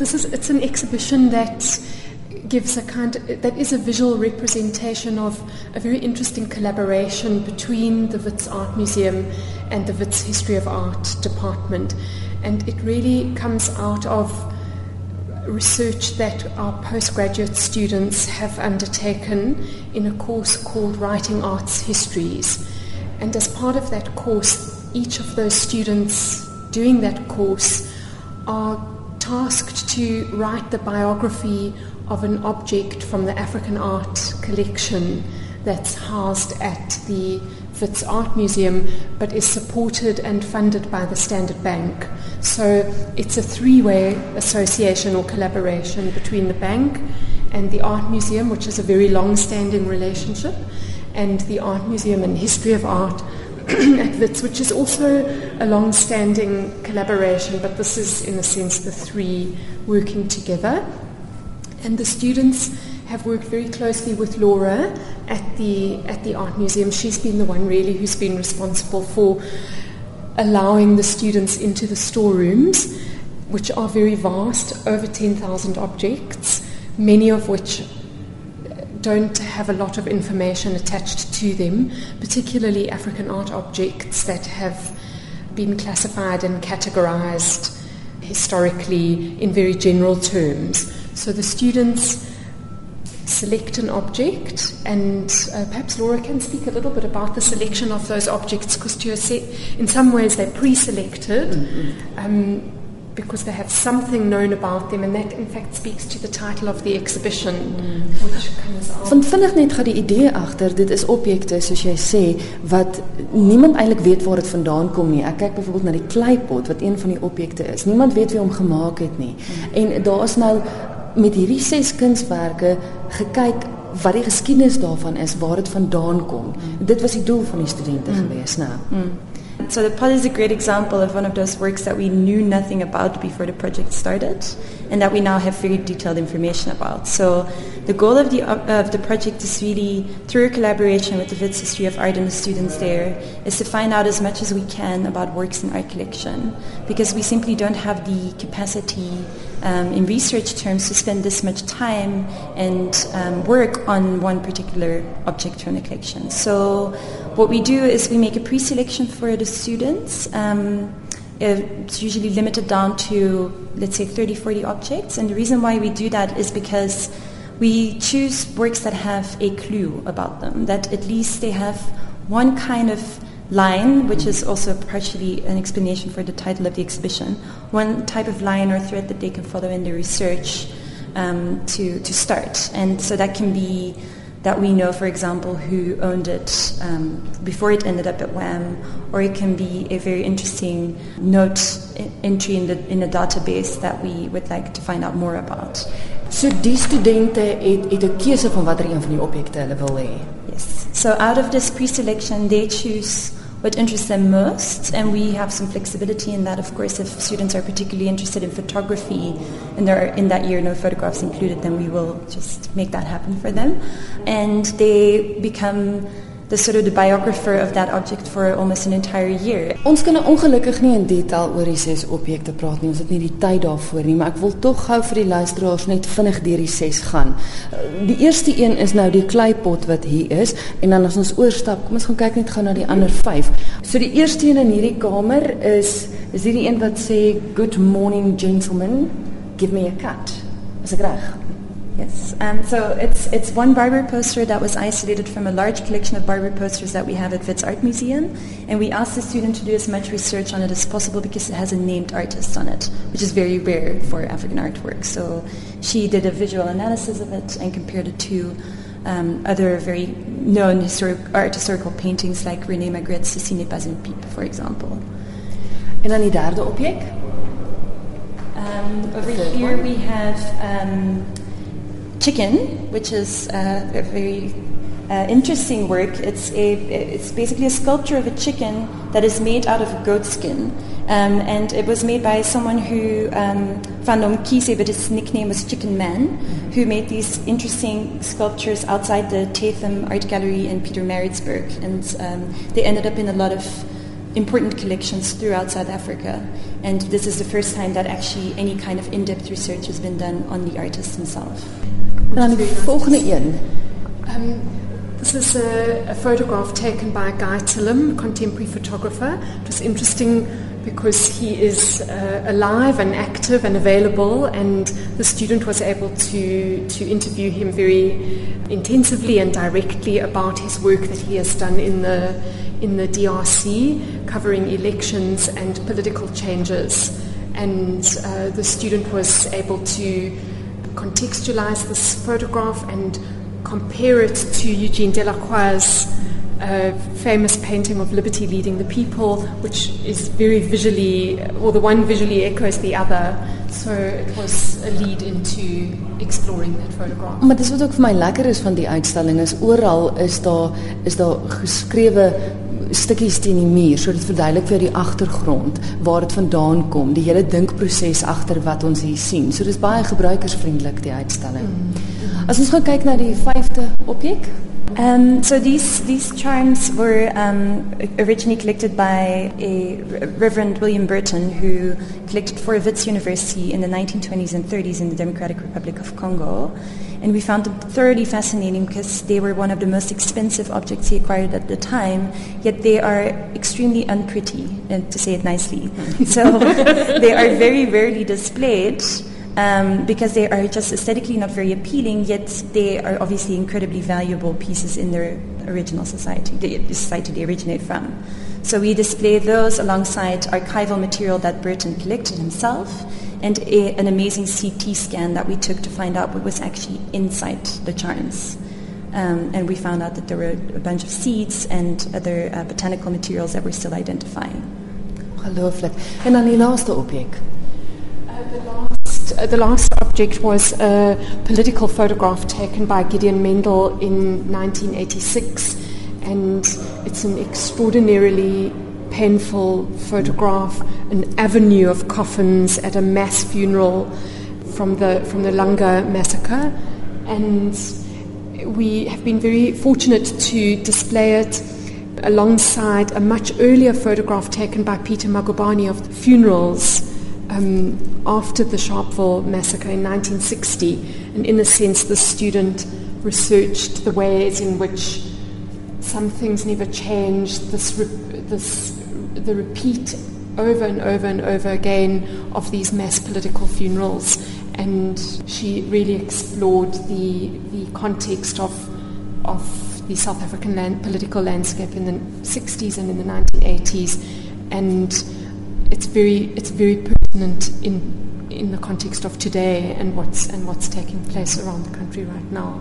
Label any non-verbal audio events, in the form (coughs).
this is it's an exhibition that gives a kind of, that is a visual representation of a very interesting collaboration between the Wits Art Museum and the Wits History of Art department and it really comes out of research that our postgraduate students have undertaken in a course called Writing Arts Histories. And as part of that course, each of those students doing that course are tasked to write the biography of an object from the African art collection that's housed at the Wits Art Museum, but is supported and funded by the Standard Bank. So it's a three way association or collaboration between the bank and the Art Museum, which is a very long standing relationship, and the Art Museum and History of Art (coughs) which is also a long standing collaboration, but this is, in a sense, the three working together. And the students have worked very closely with Laura at the at the art museum. She's been the one really who's been responsible for allowing the students into the storerooms, which are very vast, over 10,000 objects, many of which don't have a lot of information attached to them, particularly African art objects that have been classified and categorized historically in very general terms. So the students select an object, and uh, perhaps Laura can speak a little bit about the selection of those objects because, in some ways, they're pre selected mm-hmm. um, because they have something known about them, and that in fact speaks to the title of the exhibition. Mm. Van vinnig net gaan die idee agter, dit is objekte soos jy sê wat niemand eintlik weet waar dit vandaan kom nie. Ek kyk byvoorbeeld na die kleipot wat een van die objekte is. Niemand weet wie hom gemaak het nie. Mm. En daar is nou met hierdie ses kunswerke gekyk wat die geskiedenis daarvan is, waar dit vandaan kom. Mm. Dit was die doel van die studente mm. gewees, nou. Mm. So the pod is a great example of one of those works that we knew nothing about before the project started and that we now have very detailed information about. So the goal of the, of the project is really, through collaboration with the Wits History of Art and the students there, is to find out as much as we can about works in our collection because we simply don't have the capacity um, in research terms to spend this much time and um, work on one particular object from the collection. So what we do is we make a pre-selection for the students. Um, it's usually limited down to, let's say, 30, 40 objects. And the reason why we do that is because we choose works that have a clue about them, that at least they have one kind of line, which is also partially an explanation for the title of the exhibition, one type of line or thread that they can follow in their research um, to, to start. And so that can be that we know, for example, who owned it um, before it ended up at WAM, or it can be a very interesting note entry in the, in a database that we would like to find out more about. So die studente het het 'n keuse van watter een van die objekte hulle wil hê. Yes. So out of this pre-selection they choose what interests them most. And we have some flexibility in that, of course, if students are particularly interested in photography and there are in that year no photographs included, then we will just make that happen for them. And they become the sort of the biographer of that object for almost an entire year. Ons kan ongelukkig nie in detail oor die ses objekte praat nie. Ons het nie die tyd daarvoor nie, maar ek wil tog gou vir die luisteraars net vinnig deur die ses gaan. Die eerste een is nou die kleipot wat hier is en dan as ons oorstap, kom ons gaan kyk net gou na die ander 5. So die eerste een in hierdie kamer is is hierdie een wat sê good morning gentlemen, give me a cut. Is ek reg? Yes, um, so it's, it's one Barber poster that was isolated from a large collection of Barber posters that we have at Wits Art Museum. And we asked the student to do as much research on it as possible because it has a named artist on it, which is very rare for African artwork. So she did a visual analysis of it and compared it to um, other very known historic, art historical paintings like René Magritte's Ceci n'est pas une pipe, for example. En dan die derde object? Um, over here we have um, chicken, which is uh, a very uh, interesting work. It's a it's basically a sculpture of a chicken that is made out of goat skin, um, and it was made by someone who um, Van Kise, but his nickname was Chicken Man, who made these interesting sculptures outside the Tatham Art Gallery in Pietermaritzburg, and um, they ended up in a lot of important collections throughout South Africa. And this is the first time that actually any kind of in-depth research has been done on the artist himself. Dan die volgende een. Um, this is a, a photograph taken by Guy Tillim, contemporary photographer. It was interesting because he is uh, alive and active and available, and the student was able to, to interview him very intensively and directly about his work that he has done in the, in the DRC, covering elections and political changes. And uh, the student was able to contextualize this photograph and compare it to Eugene Delacroix's uh, famous painting of Liberty Leading the People, which is very visually, or the one visually echoes the other. So it was a lead into exploring that photograph. Maar dis wat ook vir my lekker is van die uitstalling is oral is daar is daar geskrewe stukkies teen die muur sodat dit verduidelik vir die agtergrond waar dit vandaan kom, die hele dinkproses agter wat ons hier sien. So dis baie gebruikersvriendelik die uitstalling. As ons gaan kyk na die vyfde objek, Um, so these these charms were um, originally collected by a Reverend William Burton, who collected for Wits University in the 1920s and 30s in the Democratic Republic of Congo. And we found them thoroughly fascinating because they were one of the most expensive objects he acquired at the time, yet they are extremely unpretty, to say it nicely. so (laughs) they are very rarely displayed um, because they are just aesthetically not very appealing, yet they are obviously incredibly valuable pieces in their original society, the, the society they originate from. So we display those alongside archival material that Burton collected himself and a, an amazing CT scan that we took to find out what was actually inside the charms. Um, and we found out that there were a bunch of seeds and other uh, botanical materials that we're still identifying. Gelooflik. En dan die laaste objek. Uh, the last, Uh, the last object was a political photograph taken by Gideon Mendel in 1986, and it's an extraordinarily painful photograph, an avenue of coffins at a mass funeral from the from the Langa massacre, and we have been very fortunate to display it alongside a much earlier photograph taken by Peter Magubane of the funerals um, after the Sharpeville massacre in 1960. And in a sense, the student researched the ways in which some things never changed, this, re- this, the repeat over and over and over again of these mass political funerals. And she really explored the, the context of, of the South African land, political landscape in the 60s and in the 1980s. And it's very, it's very pertinent in, in the context of today and what's, and what's taking place around the country right now.